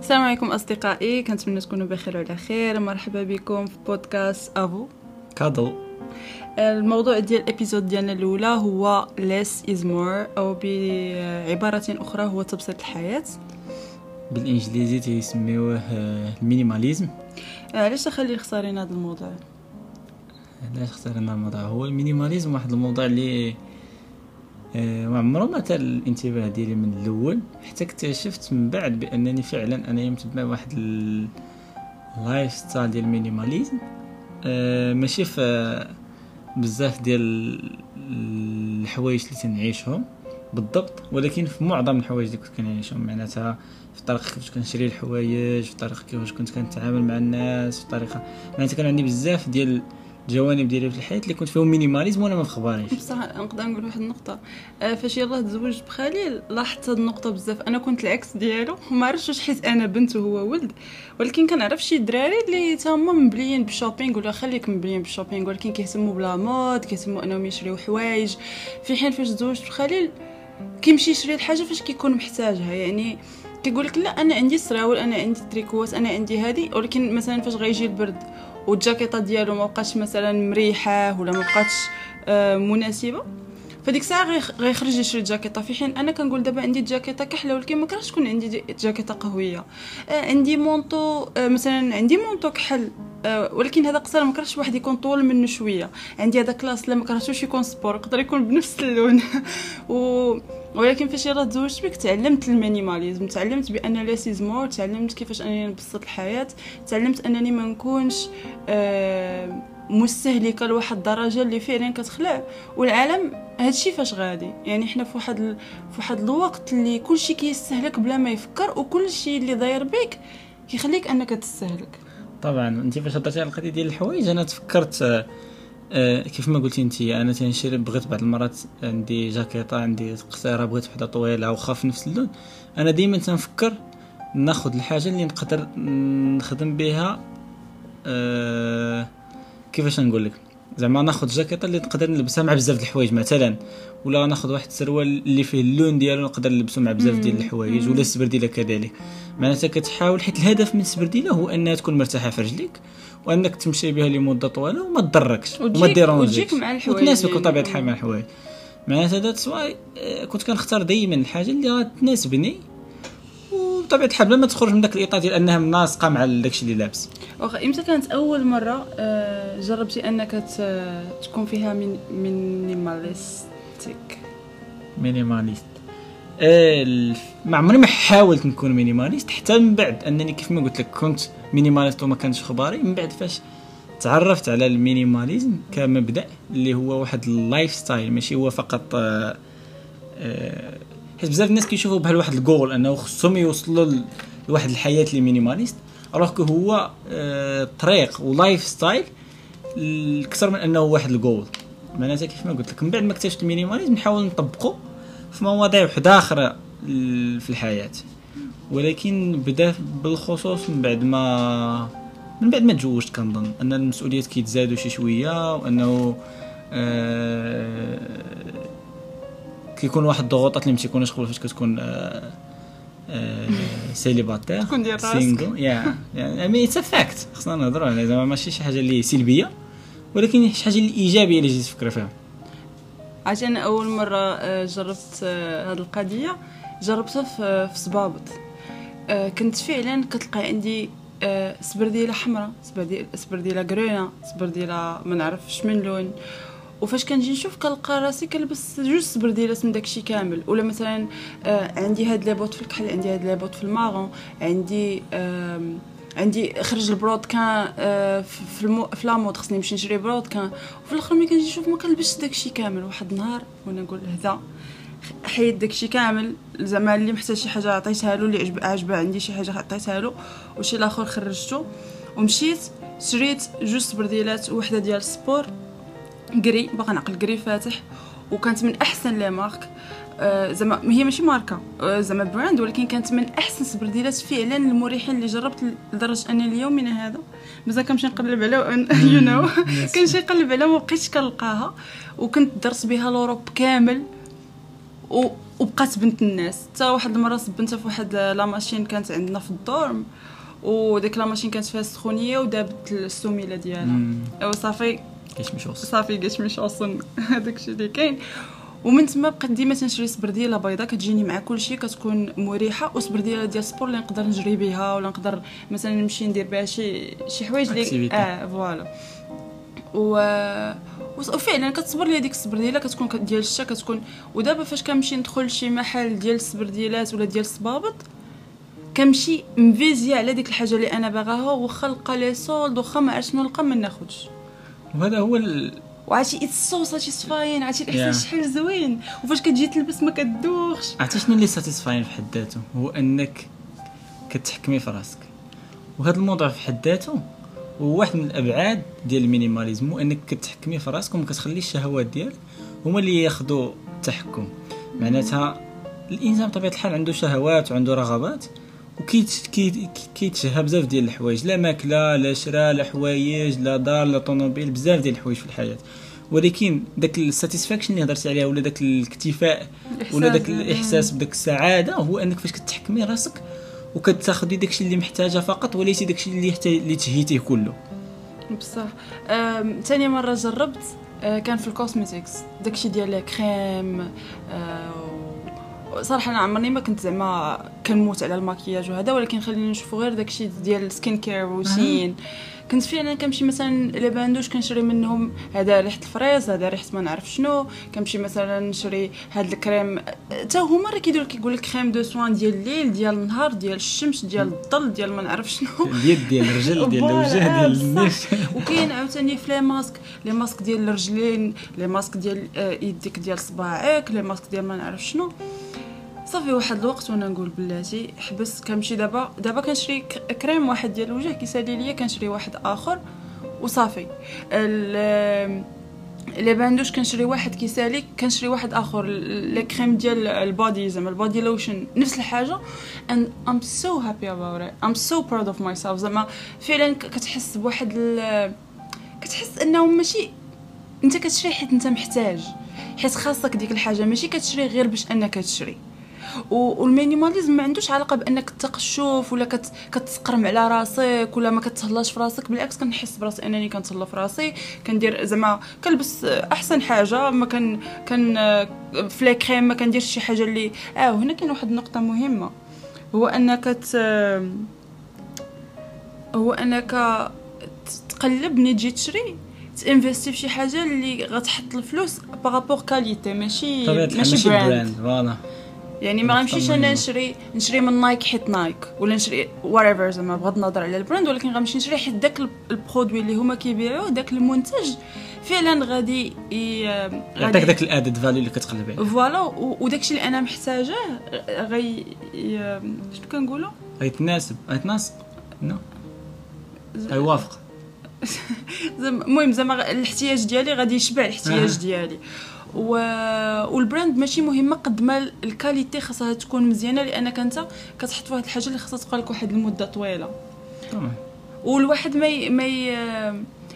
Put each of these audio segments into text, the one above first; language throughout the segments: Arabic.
السلام عليكم أصدقائي كنتمنى تكونوا بخير وعلى خير. مرحبا بكم في بودكاست افو كادو الموضوع ديال ال episode ديالنا الأولى هو less is more أو بعبارة أخرى هو تبسيط الحياة. بالإنجليزي تيسميوه آه، المينيماليزم علاش تخلي اختارينا هذا الموضوع؟ علاش اختارنا الموضوع؟ هو ال minimalism واحد الموضوع اللي آه، ما عمره ما نال الانتباه ديالي من الأول حتى اكتشفت من بعد بأنني فعلا أنا متبع واحد ال lifestyle ديال ال minimalism آه، ماشي في بزاف ديال الحوايج اللي تنعيشهم بالضبط ولكن في معظم الحوايج اللي كنت كنعيشهم معناتها في الطريقة كيفاش كنشري الحوايج في الطريقة كيفاش كنت كنتعامل مع الناس في الطريقة معناتها كان عندي بزاف ديال الجوانب ديالي في الحياة اللي كنت فيهم minimalism وأنا ما مخبريش بصح نقدر نقول واحد النقطة. آه، فاش يلاه تزوجت بخليل لاحظت هاد النقطة بزاف. أنا كنت العكس ديالو وما عرفتش حيت أنا بنت وهو ولد. ولكن كنعرف شي دراري اللي تما مبليين بال shopping ولا خليك مبليين بالشوبينغ ولكن كيهتموا ب la mode كيهتموا أنهم يشريو حوايج. في حين فاش تزوجت بخليل كيمشي يشري الحاجة فاش كيكون محتاجها. يعني كيقول لك لا أنا عندي سراول أنا عندي تريكوات أنا عندي هذه ولكن مثلا فاش غيجي البرد والجاكيطة ديالو ما بقاش مثلا مريحة ولا ما بقاتش آه، مناسبة. فديك الساعة غيخرج يشري جاكيطة. في حين أنا كنقول دابا عندي جاكيطة كحلة ولكن ما كرهتش تكون عندي جاكيطة قهوية. آه عندي manteau آه مثلا عندي manteau كحل ولكن هذا قصير ما كرهتش واحد يكون طول منه شوية. عندي هذا classe لا ما كرهتوش يكون sport يقدر يكون بنفس اللون. و ولكن فاش يلاه تزوجت بك تعلمت ال minimalism تعلمت بأن less is more تعلمت كيفاش أنني نبسط الحياة تعلمت أنني ما نكونش آه مستهلكة لواحد الدرجة اللي فعلا كتخلع. والعالم هادشي فاش غادي؟ يعني حنا في واحد ال... في واحد الوقت اللي كلشي كيستهلك بلا ما يفكر وكلشي اللي داير بك كيخليك أنك تستهلك. طبعا انت فاش هضرتي على القضية ديال الحوايج أنا تفكرت آه, كيف ما قلتي انت أنا تنشري بغيت بعض المرات عندي جاكيطة عندي قصيرة بغيت وحدة طويلة واخا في نفس اللون. أنا ديما تنفكر ناخذ الحاجة اللي نقدر نخدم بها أه كيفاش نقول لك زعما ناخذ جاكيطة اللي نقدر نلبسها مع بزاف د الحوايج مثلا ولا ناخذ واحد السروال اللي فيه اللون ديالو نقدر نلبسه مع بزاف ديال الحوايج ولا السبرديلة كذلك. معناتها كتحاول حيت الهدف من السبرديلة هو أنها تكون مرتاحة في رجليك وأنك تمشي بها لمدة طويلة وما تضركش وما الحوايج وتناسبك بطبيعه الحال مع الحوايج. معناتها ذات آه، كنت كنختار دائما الحاجة اللي غتناسبني بطبيعه الحال بلا ما تخرج من داك الإطار ديال أنها مناسقة مع داكشي اللي لابس. واخا إمتى كانت أول مرة آه، جربتي أنك تكون فيها من مينيماليستيك minimalist ما عمري ما حاولت نكون minimalist حتى من بعد أنني كيف ما قلت لك كنت minimalist وما كانش خباري من بعد فاش تعرفت على ال minimalism كمبدأ اللي هو واحد ال lifestyle ماشي هو فقط آه آه حيت بزاف الناس كيشوفوا بحال واحد الجول أنه خصهم يوصلوا لواحد الحياة اللي minimalist alors que هو آه طريق و lifestyle أكثر من أنه واحد الجول معناتها كيف ما قلت لك من بعد ما اكتشفت ال minimalism نحاول نطبقه في مواضيع وحده أخرى في الحياة. ولكن بدا بالخصوص من بعد ما من بعد ما تزوجت كنظن. أن المسؤوليات كيتزادوا شي شوية وأنه آه كيكون واحد الضغوطات اللي ما تيكونوش قبل فاش كتكون آه آه célibataire تكون ديال راسك. يا يعني it's a fact خصنا نهضروا على زعما ماشي شي حاجة اللي سلبية ولكن شي حاجة اللي إيجابية اللي جيت تفكر فيها. عرفتي أنا أول مرة آه، جربت هذه القضية. جربتها في في صبابط. كنت فعلا كتلقى عندي سبرديله حمراء سبرديله كرينه سبرديله ما نعرفش من لون. وفاش كنجي نشوف كنلقى راسي كنلبس جوج سبرديلات من داكشي كامل. ولا مثلا آه عندي هاد لي في الكحل عندي هاد لي في ال marron عندي آه عندي خرج ال brodequin آه في المو... في la mode خصني نمشي نشري brodequin. وفي الأخر ملي كنجي نشوف ما كنلبسش داكشي كامل. واحد النهار وأنا نقول هذا حيد داكشي كامل. زعما اللي محتاج شي حاجة عطيتها له اللي عجب عجبه عندي شي حاجة عطيتها له. وشي الآخر خرجته. ومشيت شريت جوج سبرديلات وحده ديال ال sport gris باقا نعقل gris فاتح. وكانت من أحسن les marques. زعما هي ماشي ماركة. آه زعما brand ولكن كانت من أحسن سبرديلات فعلا المريحين اللي جربت لدرجة اني ليومنا هذا. مازال كنمشي نقلب على you know كنمشي نقلب على ما بقيتش كنلقاها وكنت درت بها l'Europe كامل و... وبقات بنت الناس. حتى واحد المرة صبنتها في واحد la machine كانت عندنا في ال dorm وديك la machine كانت فيها السخونيه ودابت السميلة ديالها. مم. وصافي كاش مش وصل صافي أصلا هذاك الشيء اللي كاين. ومن تما بقيت ديما تنشري صبرديله بيضاء كتجيني مع كل شيء كتكون مريحة وصبرديله ديال ال sport اللي نقدر نجري بها ولا نقدر مثلا نمشي ندير بها شي شي حوايج اللي. آه voilà و وفعلا كتصبر لي هذيك الصبرديله كتكون ديال الشتا كتكون ودابا فاش كنمشي ندخل لشي محل ديال الصبرديلات ولا ديال الصبابط كنمشي مفيكسية على ديك الحاجة اللي أنا باغاها واخا نلقى لي solde واخا ما عرفت شنو نلقى ما ناخذش وهذا هو ال... وعرفتي it's so satisfying عرفتي؟ الإحساس Yeah. شحال زوين. وفاش كتجي تلبس ما كدوخش. عرفتي شنو اللي satisfying في حد ذاته؟ هو إنك كتحكمي في راسك. وهذا الموضوع في حد ذاته هو واحد من الأبعاد ديال ال minimalism هو إنك كتحكمي في راسك وما كتخليش الشهوات ديالك هما اللي ياخذوا التحكم معناتها الإنسان بطبيعة الحال عنده شهوات وعنده رغبات. وكيتشهى بزاف ديال الحوايج لا ماكلة لا شراء لا حوايج لا دار لا طوموبيل بزاف ديال الحوايج في الحياة. ولكن داك ال satisfaction اللي هضرتي عليها ولا داك الاكتفاء ولا داك الإحساس. الإحساس بداك السعادة هو أنك فاش كتحكمي راسك وكتاخدي داكشي اللي محتاجة فقط وليس داكشي اللي يحتاج اللي تشهيتيه كله. بصح. أم، تاني مرة جربت أه، كان في ال cosmetics داكشي ديال الكريم و- صراحة أنا عمرني ما كنت زعما كنموت على الماكياج وهذا ولكن خلينا نشوفوا غير داكشي ديال ال skin care routine كنت فعلا كنمشي مثلا les bains douches كنشري منهم هذا ريحة ال fraise هذا ريحة ما نعرف شنو. كنمشي مثلا نشري هاد الكريم. حتى هما راه كيديروا كيقول لك crème de soin ديال الليل ديال النهار ديال الشمس ديال الظل ديال ما نعرف شنو. اليد ديال الرجل ديال الوجه ديال. النفس. وكاين عاوتاني في les masques les masques ديال الرجلين les masques ديال آه، يديك ديال صباعك les masques ديال ما نعرف شنو. صافي واحد الوقت وأنا نقول بلاتي حبس كنمشي دابا. دابا كنشري كريم واحد ديال الوجه كيسالي ليا كنشري واحد آخر. وصافي. les bains douches كنشري واحد كيسالي كنشري واحد آخر. les crèmes ديال ال body زعما ال body lotion نفس الحاجة. And I'm so happy about it. I'm so proud of myself. زعما فعلا كتحس بواحد ال... كتحس أنه ماشي أنت كتشري حيت أنت محتاج. حيت خاصك ديك الحاجة ماشي كتشري غير باش أنك تشري. وال minimalism ما عندوش علاقة بأنك تقشف ولا كت... كتسقرم على راسك ولا ما كتهلاش في راسك. بالعكس كنحس براسي أنني كنتهلا في راسي. كندير زعما كنلبس أحسن حاجة. ما كان كان في les crèmes ما كنديرش شي حاجة اللي آه هنا كاين واحد النقطة مهمة. هو أنك ت... هو أنك تقلب ملي تجي تشري ت investi في شي حاجة اللي غتحط الفلوس par rapport qualité ماشي ماشي ماشي brand brand voilà يعني ما غنمشيش أنا. نشري نشري من Nike حيت Nike ولا نشري whatever زعما بغض النظر على ال brand ولكن غنمشي نشري حيت داك ال- ال produit اللي هما كيبيعوه داك المنتج فعلا غادي. يعطيك داك ال added value اللي كتقلب عليه voilà و- وداكشي اللي أنا محتاجاه غي شنو كنقولوا غيتناسب غيتناسب no غيوافق زعما- المهم زعما الاحتياج ديالي غادي يشبع الاحتياج. ديالي و... وال brand ماشي مهمة قد ما ال qualité خاصها تكون مزيانة لأنك أنت كتحط واحد الحاجة اللي خاصها تبقى لك واحد المدة طويلة. طبعا والواحد ما ي... ما ي...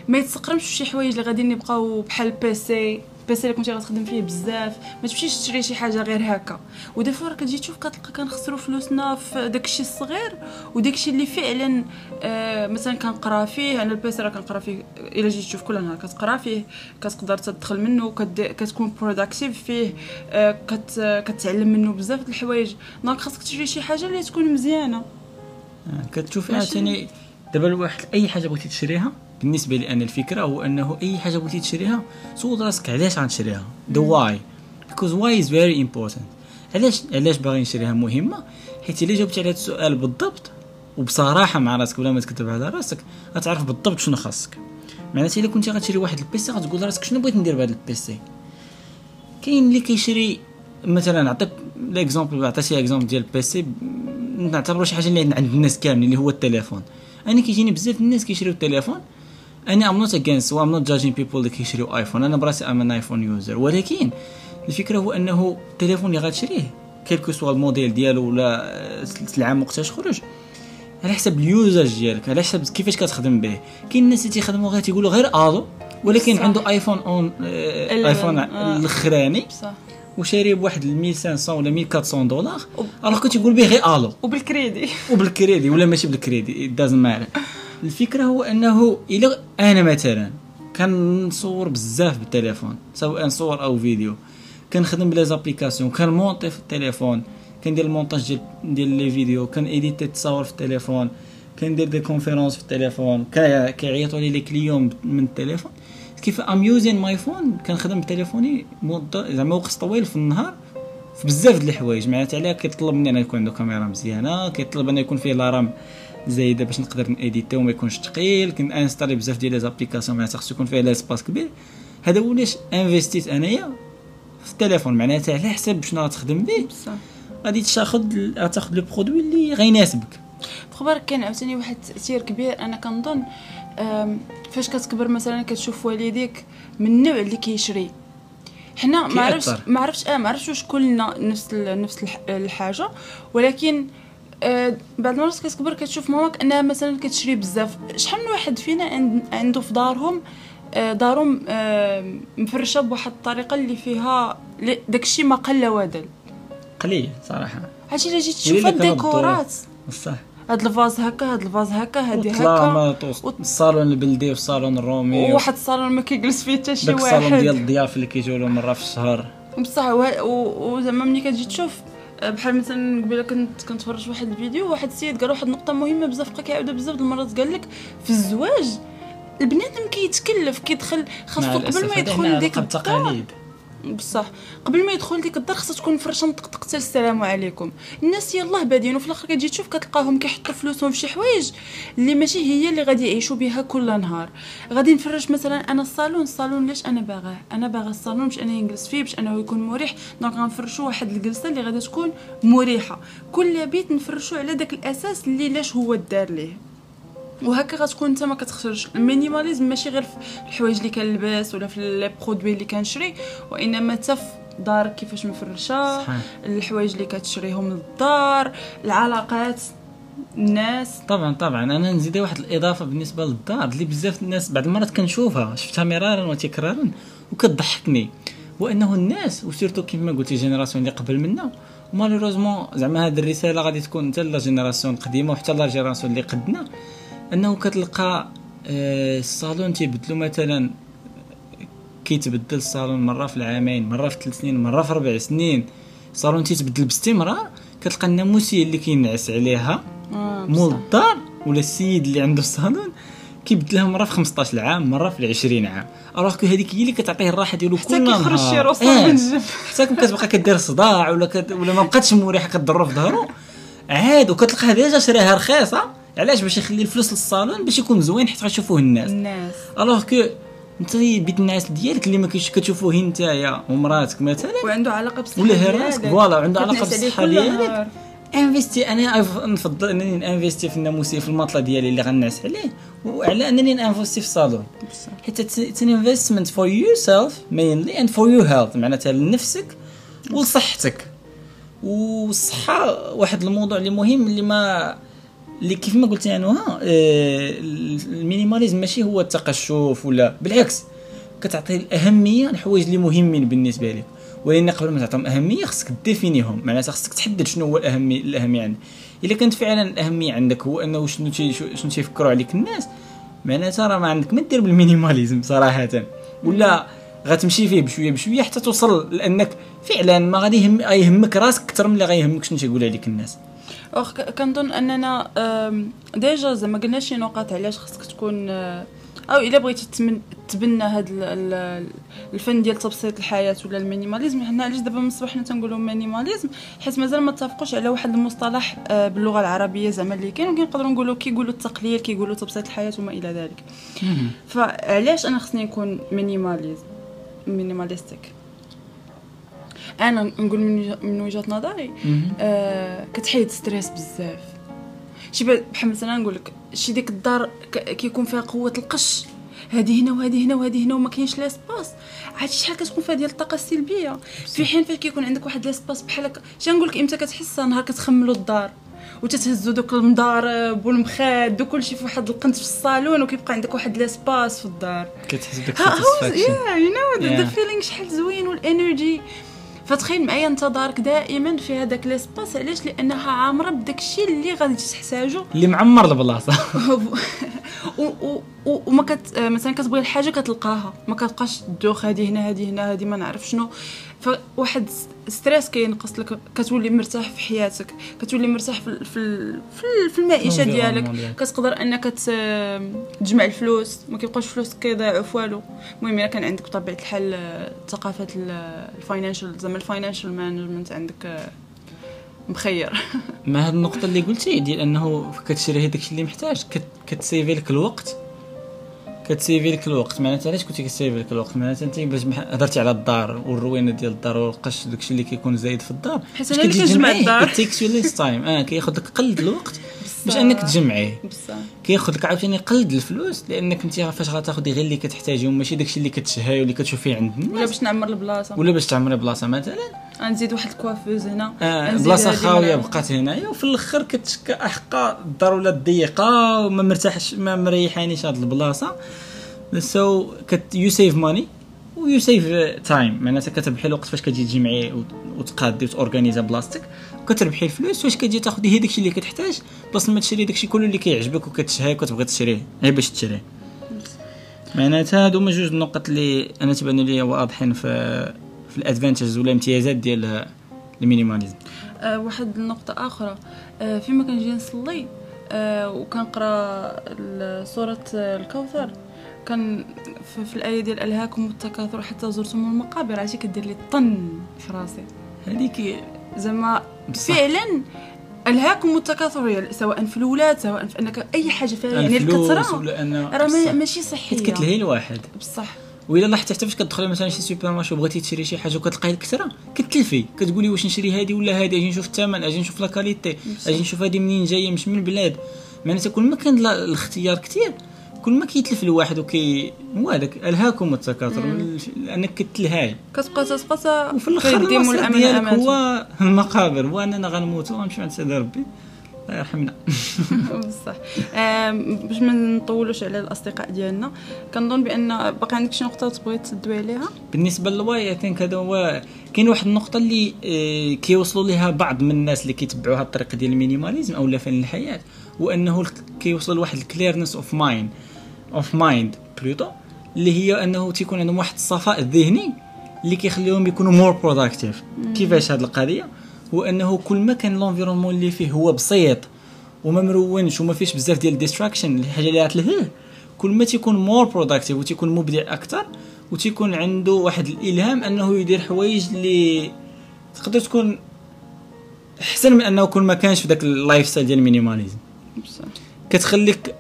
ما يتسقرمش في شي حوايج اللي غاديين يبقاو بحال ال PC ال PC اللي كنتي غتخدم فيه بزاف ما تمشيش تشري شي حاجة غير هكا. و des fois كتجي تشوف كتلقى كنخسروا فلوسنا في داكشي الصغير وداكشي اللي فعلا آه مثلا كنقرا فيه أنا ال PC راه كنقرا فيه إلا جيت تشوف كل نهار كتقرا فيه كتقدر تدخل منه. كتكون productive فيه آه كت... كتعلم منه بزاف د الحوايج. donc خاصك تشري شي حاجة اللي تكون مزيانة. آه، كتشوف عاوتاني دابا الواحد أي حاجة بغيتي تشريها؟ بالنسبة لي أنا الفكرة هو أنه أي حاجة بغيتي تشريها سول راسك علاش غنشريها the why because why is very important علاش علاش باغي نشريها مهمة؟ حيت إلا جاوبتي على هذا السؤال بالضبط وبصراحة مع راسك ولا ما تكذب على راسك غتعرف بالضبط شنو خاصك. معناتها إلا كنتي غتشري واحد ال PC غتقول لراسك شنو بغيت ندير بهذا ال PC كاين اللي كيشري مثلا نعطيك l'exemple عطيتي exemple ديال ال PC نعتبرو شي حاجة اللي عند الناس كاملين اللي هو التليفون. أنا كيجيني بزاف الناس كيشريو التليفون أنا I'm not against و I'm not judging people اللي كيشريو iPhone أنا براسي I'm an iPhone user ولكن الفكرة هو أنه التليفون اللي غتشريه quel que soit الموديل ديالو ولا آه، العام وقتاش خرج على حسب ال usage ديالك على حسب كيفاش كتخدم به. كاين الناس اللي تيخدموا غير تيقولوا غير ألو ولكن صح. عنده iPhone اون آه، iPhone آه. الأخراني بصح وشاريه بواحد 1500 ولا 1400 دولار alors كنت يقول به غير ألو وبال crédit. وبال crédit ولا ماشي بال crédit doesn't matter الفكرة هو أنه إلى أنا مثلا كنصور بزاف بالتليفون سواء صور أو فيديو. كنخدم ب les applications كن monter في التليفون كندير المونتاج ديال ديال les vidéos كان éditer التصاور في التليفون كندير des conférences في التليفون كيعيطوا لي les clients من التليفون. كيف I'm using my phone كنخدم بتليفوني زعما وقت طويل في النهار في بزاف د الحوايج. معناتها عليها كيطلب مني أنا يكون عنده كاميرا مزيانة كيطلب أن يكون فيه la RAM زايدة باش نقدر ن éditer وما يكونش ثقيل كن installer بزاف ديال les applications معناتها خصو يكون فيه l'espace كبير هذا هو علاش invest يت أنايا في التليفون. معناتها على حسب شنو غتخدم به بصح غادي تاخذ غتاخذ لو برودوي اللي غيناسبك خبرك كان عاوتاني واحد التاثير كبير. أنا كنظن فاش كتكبر مثلا كتشوف والديك من النوع اللي كيشري. حنا ما عرفتش. ما عرفتش آه ما عرفتش واش كلنا نفس نفس الح- الحاجة. ولكن آه بعد المرات كتكبر كتشوف ماماك أنها مثلا كتشري بزاف. شحال من واحد فينا عند- عنده في دارهم آه دارهم آه مفرشة بواحد الطريقة اللي فيها داكشي ما قل ودل قليل صراحة. عرفتي إلا جيت تشوف اللي الديكورات. بصح. هاد الفاز هكا هاد الفاز هكا هادي هكا. والصالون البلدي والصالون الرومي وواحد الصالون ما كيجلس فيه حتى شي داك الصالون ديال واحد. الضياف اللي كيجيو له مرة في الشهر. بصح وزعما ملي كتجي تشوف بحال مثلا قبيلة كنت كنتفرج واحد الفيديو واحد السيد قال واحد النقطة مهمة بزاف بقى كيعاودها بزاف د المرات قال لك في الزواج البنادم كيتكلف كيدخل خاصو قبل ما يدخل لديك بالتقاليد بصح. قبل ما يدخل ديك الدار خاصها تكون فرشة مطقطق حتى السلام عليكم. الناس يلاه بادين وفي الآخر كتجي تشوف كتلقاهم كيحطوا فلوسهم في شي حوايج اللي ماشي هي اللي غادي يعيشوا بها كل نهار. غادي نفرش مثلا أنا الصالون. الصالون ليش أنا باغاه؟ أنا باغا الصالون باش أنا نجلس فيه باش انه يكون مريح. donc غنفرشوا واحد الجلسة اللي غادي تكون مريحة. كل بيت نفرشوا على داك الأساس اللي لاش هو دار ليه. وهكا غتكون انت ما كتخسرش ال minimalisme ماشي غير في الحوايج اللي كنلبس ولا في les produits اللي كنشري وإنما حتى في دارك كيفاش مفرشة. الحوايج اللي كتشريهم للدار العلاقات الناس. طبعا طبعا. أنا نزيد واحد الإضافة بالنسبة للدار اللي بزاف الناس بعض المرات كنشوفها شفتها مرارا وتكرارا وكتضحكني. هو انه الناس و surtout كيما قلتي génération اللي قبل منا. malheureusement زعما هذه الرسالة غادي تكون حتى la génération القديمة وحتى la génération اللي قدنا. أنه كتلقى آه، الصالون تيبدلوا مثلا كيتبدل الصالون مرة في العامين مرة في ثلاث سنين مرة في ربع سنين. الصالون تيتبدل باستمرار كتلقى الناموسية اللي كينعس عليها آه مول. الدار ولا السيد اللي عنده الصالون كيبدلها مرة في 15 عام مرة في 20 عام. alors que هذيك هي اللي كتعطيه الراحة ديالو حتى كل نهار. كيخرج شي ressort آه. من الجنب. حتى كتبقى كدير صداع ولا كت... ولا ما بقاتش مريحة كضرو في ظهرو. عاد وكتلقاه déjà شراها رخيصة. علاش باش يخلي الفلوس للصالون باش يكون زوين حيت غيشوفوه الناس؟ الناس. alors que أنت بيت النعاس ديالك اللي ما كيش كتشوفوه نتايا ومراتك مثلا وعنده علاقة بالصحه ولا هي ديالك. راسك voilà عنده علاقة بالصحه ديالك. investis أنا نفضل أنني ن investir في الناموسية في ال matelas ديالي اللي غنعس عليه. وعلى أنني ن investir في الصالون. حيت it's an investment for yourself mainly and for your health معناتها لنفسك ولصحتك. والصحة واحد الموضوع اللي مهم اللي ما اللي كيف ما قلت أنا ها آه، ال minimalisme ماشي هو التقشف ولا بالعكس كتعطي الأهمية للحوايج اللي مهمين بالنسبة لك. ولكن قبل ما تعطيهم أهمية خصك définir هم معناتها خصك تحدد شنو هو الاهميه الأهمية عندك. إلا كانت فعلا الأهمية عندك هو أنه شنو تي شنو تيفكروا عليك الناس. معناتها راه ما عندك ما دير بال minimalisme صراحة. ولا غتمشي فيه بشوية بشوية حتى توصل لأنك فعلا ما غادي يهم يهمك راسك أكثر من اللي غيهمك شنو تيقول عليك الناس. أخ ك- كنظن أننا déjà زعما قلنا شي نقاط علاش خصك تكون آه، أو إلا بغيتي تبنى هذا الفن ديال تبسيط الحياة ولا ال minimalisme حنا علاش دابا من الصباح حنا تنقولوا minimalisme؟ حيت مازال ما اتفقوش على واحد المصطلح آه، باللغة العربية زعما اللي كاين وكنقدروا نقولوا كيقولوا التقليل كيقولوا تبسيط الحياة وما إلى ذلك. فعلاش أنا خصني نكون minimalisme minimalistic؟ أنا نقول من وجه- من وجهة نظري آه كتحيد stress بزاف. شي بحال مثلا نقول لك شي ديك الدار كيكون فيها قوة القش. هذه هنا وهذه هنا وهذه هنا وما كاينش l'espace عاد شحال كتكون فيها ديال الطاقة السلبية؟ في حين فاش كيكون عندك واحد l'espace بحال هكا شي نقول لك إمتى كتحس نهار كتخملوا الدار وتتهزوا دوك المضارب والمخاد وكل شيء في واحد القنت في الصالون وكيبقى عندك واحد l'espace في الدار. كتحس هو satisfaction. yeah you know the. feeling شحال زوين وال energy فتخيل معايا انت دارك دائما في هذاك l'espace علاش؟ لأنها عامرة بداك الشيء اللي غادي تحتاجو. اللي معمر البلاصة. وما كت مثلا كتبغي الحاجة كتلقاها. ما كتبقاش تدوخ هذه هنا هذه هنا هذه ما نعرف شنو. فواحد stress كينقص لك كتولي مرتاح في حياتك كتولي مرتاح في في في ال- في المعيشة ديالك. كتقدر انك تجمع الفلوس. ما كيبقاوش فلوس كيضيعوا في والو. المهم إلا كان عندك بطبيعة الحال آه، ثقافة ال financial زعما ال financial management عندك آه، مخير. مع هاد النقطة اللي قلتي ديال أنه كتشري هذاك الشيء اللي محتاج كت كت save ي لك الوقت. كت save ي لك الوقت. معناتها علاش كنتي كت save ي لك الوقت؟ معناتها أنت باش هضرتي على الدار والروينة ديال الدار والقش داكشي اللي كيكون زايد في الدار حيت أنا اللي كنجمع الدار؟ takes you less time آه كياخذ لك قلد الوقت باش أنك تجمعيه بصح. كياخذ لك عاوتاني قلد الفلوس لأنك أنت فاش غتاخذي غير اللي كتحتاجي وماشي داكشي اللي كتشهاي واللي كتشوفيه عند ولا الناس باش نعمر البلاصة. ولا باش تعمري بلاصة. مثلا غنزيد واحد ال coiffeuse هنا. آه بلاصة خاوية. بقات هنايا وفي الآخر كتشكى أحقا الدار ولا ضيقه وما مرتاحش ما مريحانيش هاد البلاصة. so كت you save money و you save time معناتها كتربحي الوقت فاش كتجي تجمعي وت- وتقادي وت organisa بلاصتك. وكتربحي الفلوس فاش كتجي تاخدي هي داكشي اللي كتحتاج. بلاصة ما تشري داكشي كله اللي كيعجبك وكتشهاه وكتبغي تشريه غير باش تشريه. معناتها هادو هما جوج النقط اللي أنا تبان لي واضحين في في ال advantages ولا الامتيازات ديال ال minimalism؟ آه واحد النقطة أخرى. آه فيما كنجي نصلي آه وكنقرأ آه، الكوثر كان في, في الآية ديال ألهاكم التكاثر حتى زرتم المقابر عرفتي كدير لي tonne في راسي. هذيك زعما. فعلا ألهاكم التكاثر يعني سواء في الولاد سواء في أنك أي حاجة فيها يعني أنا راه. ماشي صحية. حيت كتلهي الواحد. بصح. وإلا لاحظتي حتى فاش كتدخلي مثلا شي supermarché وبغيتي تشري شي حاجة وكتلقاي الكثره كتلفي كتقولي واش نشري هذه ولا هذه أجي نشوف الثمن أجي نشوف la qualité أجي نشوف هذه منين جاية مش من البلاد. معناتها كل ما كان لا- الاختيار كثير كل ما كيتلف الواحد وكي هو هذاك ألهاكم التكاثر الف- لأنك كتلهاي. كتبقى تتبقى وفي الآخر كيديموا المصير ديالك. هو المقابر وأننا غنموت ونمشي عند سيدي ربي. الله يرحمنا بصح. باش ما نطولوش على الأصدقاء ديالنا كنظن بأن باقي عندك شي نقطة تبغي تدوي عليها؟ بالنسبة لل why I think هذا هو كاين واحد النقطة اللي آه، كيوصلوا ليها بعض من الناس اللي كيتبعوا هذه الطريقة ديال ال minimalism أو فن الحياة وانه كيوصل لواحد ال clearance of mind of mind plutôt اللي هي أنه تيكون عندهم واحد الصفاء الذهني اللي كيخليهم يكونوا more productive كيفاش هذه القضية؟ هو انه كل ما كان l'environnement اللي فيه هو بسيط وما مرونش وما فيش بزاف ديال distraction الحاجة اللي غتلهيه كل ما تيكون more productive وتيكون مبدع أكثر وتيكون عنده واحد الإلهام أنه يدير حوايج اللي تقدر تكون أحسن من أنه كل ما كانش في ذاك ال lifestyle ديال ال minimalism كتخليك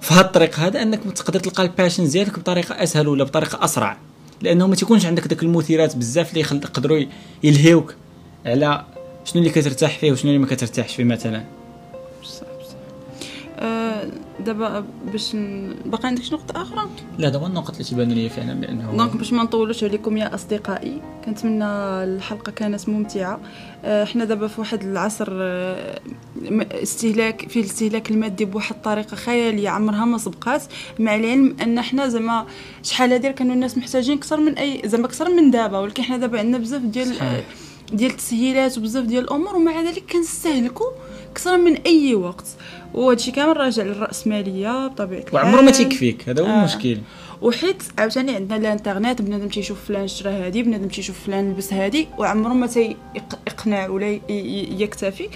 في هاد الطريق هذا أنك تقدر تلقى ال passion ديالك بطريقة أسهل ولا بطريقة أسرع. لأنه ما تيكونش عندك داك المثيرات بزاف اللي يقدروا يلهيوك على شنو اللي كترتاح فيه وشنو اللي ما كترتاحش فيه مثلا؟ بصح بصح. آه، دابا باش ن- باقي عندك شي نقطة أخرى؟ لا هو النقط اللي تبان لي فعلا بأنه donc باش ما نطولوش عليكم يا أصدقائي كنتمنى الحلقة كانت ممتعة. آه، حنا دابا في واحد العصر م- استهلاك فيه الاستهلاك المادي بواحد الطريقة خيالية عمرها ما سبقات مع العلم أن حنا زعما شحال هادير كانوا الناس محتاجين أكثر من اي زعما أكثر من دابا ولكن حنا دابا عندنا بزاف ديال صحيح. ديال التسهيلات وبزاف ديال الأمور ومع ذلك كنستهلكوا أكثر من أي وقت. وهادشي كامل راجع للرأسمالية بطبيعة الحال. وعمره ما تيكفيك هذا هو آه. المشكل. وحيت عاوتاني عندنا الانترنت بنادم تيشوف فلان شرا هادي بنادم تيشوف فلان لبس هادي وعمره ما تيقنع ولا يكتفي.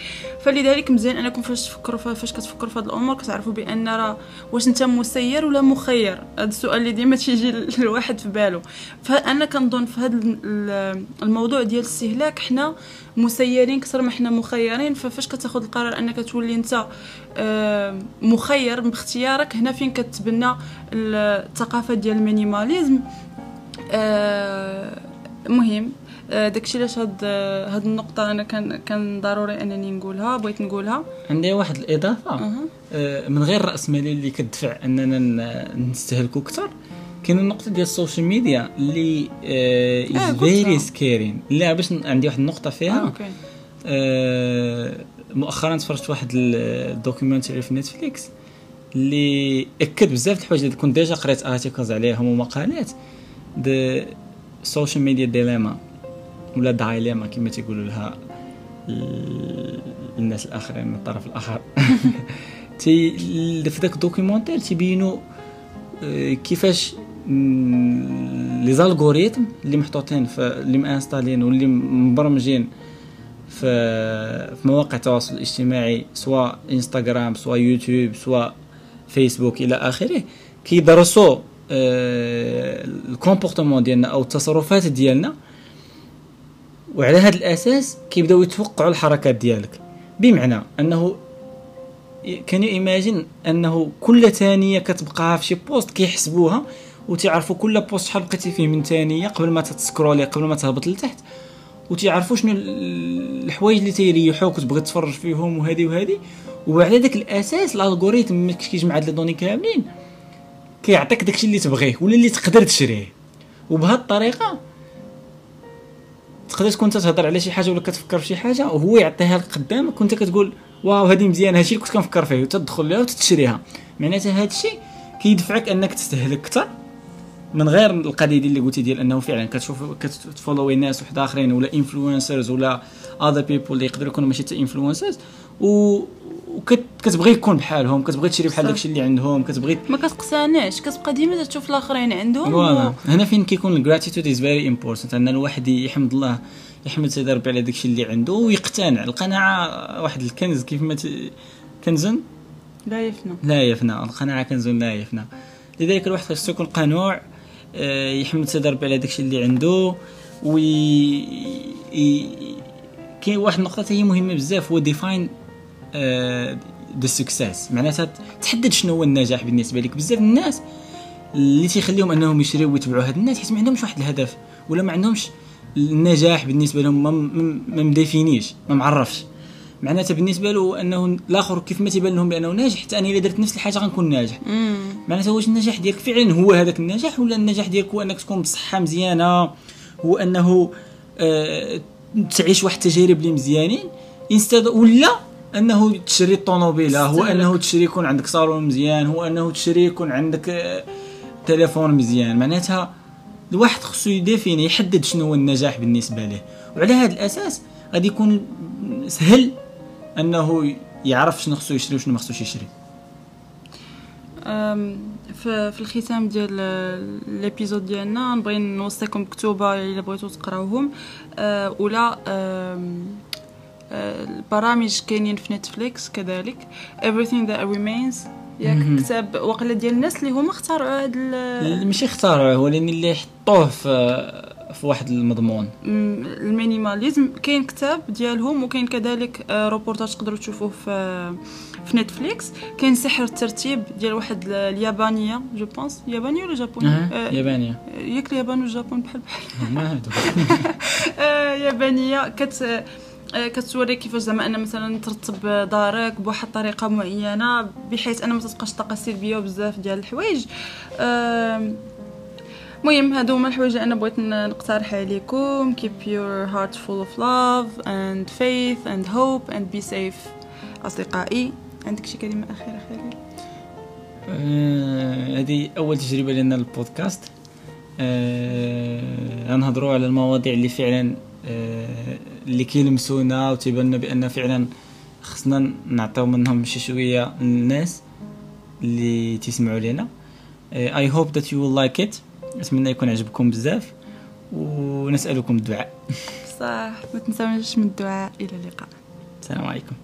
فلذلك مزيان أنكم فاش تفكروا فاش كتفكروا في هاد الأمور كتعرفوا بأن راه واش أنت مسير ولا مخير. هذا السؤال اللي ديما تيجي للواحد في باله. فأنا كنظن في هذا الموضوع ديال الاستهلاك حنا مسيرين أكثر ما حنا مخيرين. ففاش كتاخذ القرار أنك تولي أنت آه، مخير باختيارك. هنا فين كتبنى الثقافة ديال المينيماليزم؟ آه، مهم. آه، داكشي علاش هاد آه، هاد النقطة أنا كان كان ضروري أنني نقولها بغيت نقولها. عندي واحد الإضافة. آه، من غير الراسماليه اللي كتدفع أننا ن- نستهلكوا أكثر كاين النقطة ديال ال social media اللي آه، is. very scary لا باش عندي واحد النقطة آه، فيها آه، مؤخرا تفرجت واحد ال documentary في Netflix اللي أكد بزاف د الحوايج اللي كنت déjà قريت articles عليهم ومقالات The Social Media Dilemma ولا dilemma كما تيقولوا لها ال- الناس الآخرين من الطرف الآخر. تي في ذاك ال documentaire تيبينوا آه، كيفاش les algorithmes اللي محطوطين في اللي مانستالين واللي مبرمجين في مواقع التواصل الاجتماعي سواء انستغرام سواء يوتيوب سواء فيسبوك إلى آخره كيدرسوا آه، ال comportement ديالنا أو التصرفات ديالنا وعلى هذا الأساس كيبداو يتوقعوا الحركات ديالك. بمعنى أنه كان imagine أنه كل ثانية كتبقاها في شي post كيحسبوها وتعرفوا كل post شحال بقيتي فيه من ثانية قبل ما ت scrolly قبل ما تهبط لتحت وتعرفوا شنو ال- الحوايج اللي تيريحوك وتبغي تفرج فيهم وهذه وهذه وعلى ذاك الأساس ال algorithm ملي كيجمع هاد les données كاملين. كيعطيك داكشي اللي تبغيه ولا اللي تقدر تشريه. وبهذه الطريقة تقدر تكون تتهضر على شي حاجة ولا كتفكر في شي حاجة وهو يعطيها لك قدامك وانت كتقول wow هذه مزيانه هادشي اللي كنت كنفكر فيه وتدخل لها وتتشريها معناتها هادشي كيدفعك أنك تستهلك أكثر. من غير القضية ديال اللي قلتي ديال أنه فعلا كتشوف كت followي ناس واحد آخرين ولا influencers ولا other people اللي يقدروا يكونوا ماشي حتى influencers و وكتبغي يكون بحالهم كتبغي تشري بحال. داكشي اللي عندهم كتبغي ما كتقتنعش كتبقى ديما تشوف الآخرين عندهم و- هنا فين كيكون ال gratitude is very important أن الواحد يحمد الله يحمد سيدي ربي على داكشي اللي عنده ويقتنع. القناعة واحد الكنز كيف ما ت... كنز لا يفنى. لا يفنى. القناعة كنز لا يفنى. لذلك الواحد خاصو يكون قنوع يحمد سيدي ربي على داكشي اللي عنده. oui كاين واحد النقطة هي مهمة بزاف هو define the success معناتها تحدد شنو هو النجاح بالنسبة لك. بزاف الناس اللي تيخليهم أنهم يشريو ويتبعوا هاد الناس حيت ما عندهمش واحد الهدف ولا ما عندهمش النجاح بالنسبة لهم ما م définiش ما معرفش. معناتها بالنسبة له أنه الآخر كيف ما تيبان لهم بأنه ناجح حتى أنا الا درت نفس الحاجة غنكون ناجح. معناتها واش النجاح ديالك فعلا هو هذاك النجاح ولا النجاح ديالك هو أنك تكون بصحة مزيانة هو أنه آه تعيش واحد التجارب اللي مزيانين انستاد ولا أنه تشري الطوموبيله هو. أنه تشري يكون عندك صالون مزيان هو أنه تشري يكون عندك آه تليفون مزيان معناتها الواحد خصو يديفيني يحدد شنو هو النجاح بالنسبة له وعلى هذا الأساس غادي يكون سهل أنه يعرف شنو خصو يشري وشنو ما خصوش يشري. في في الختام ديال l'épisode ديالنا نبغي نوصيكم بكتوبة إلا بغيتو تقراوهم. أه، ولا أه، البرامج كاينين في Netflix كذلك. Everything that remains ياك. كتاب وقيلا ديال الناس اللي هما اخترعوا هاد ال- ماشي اختارعوه ولكن اللي حطوه في في واحد المضمون. ال minimalism كاين كتاب ديالهم وكاين كذلك آه، روبورتاج تقدروا تشوفوه في في نتفليكس كاين سحر الترتيب ديال واحد ال- اليابانية جو بونس. يابانية ولا جابونية. آه، يابانية. ياك اليابان والجابون بحال بحال. آه، يابانية. كت آه، كتوري كيفاش زعما أنا مثلا ترتب دارك بواحد الطريقة معينة بحيث أنا ما تبقاش طاقه سلبيه وبزاف ديال الحوايج. المهم هادو هما الحوايج اللي أنا بغيت نقترحها عليكم. Keep your heart full of love and faith and hope and be safe. أصدقائي عندك شي كلمة أخيرة خليل آه، هذه أول تجربة لنا للبودكاست. آه، غنهضروا على المواضيع اللي فعلا آه، اللي كيلمسونا وتيبان بأن فعلا خصنا نعطيو منهم شي شوية للناس اللي تسمعوا لنا I hope that you like it نتمنى يكون عجبكم بزاف ونسألكم الدعاء. صح ما تنساوناش من الدعاء. إلى اللقاء. السلام عليكم.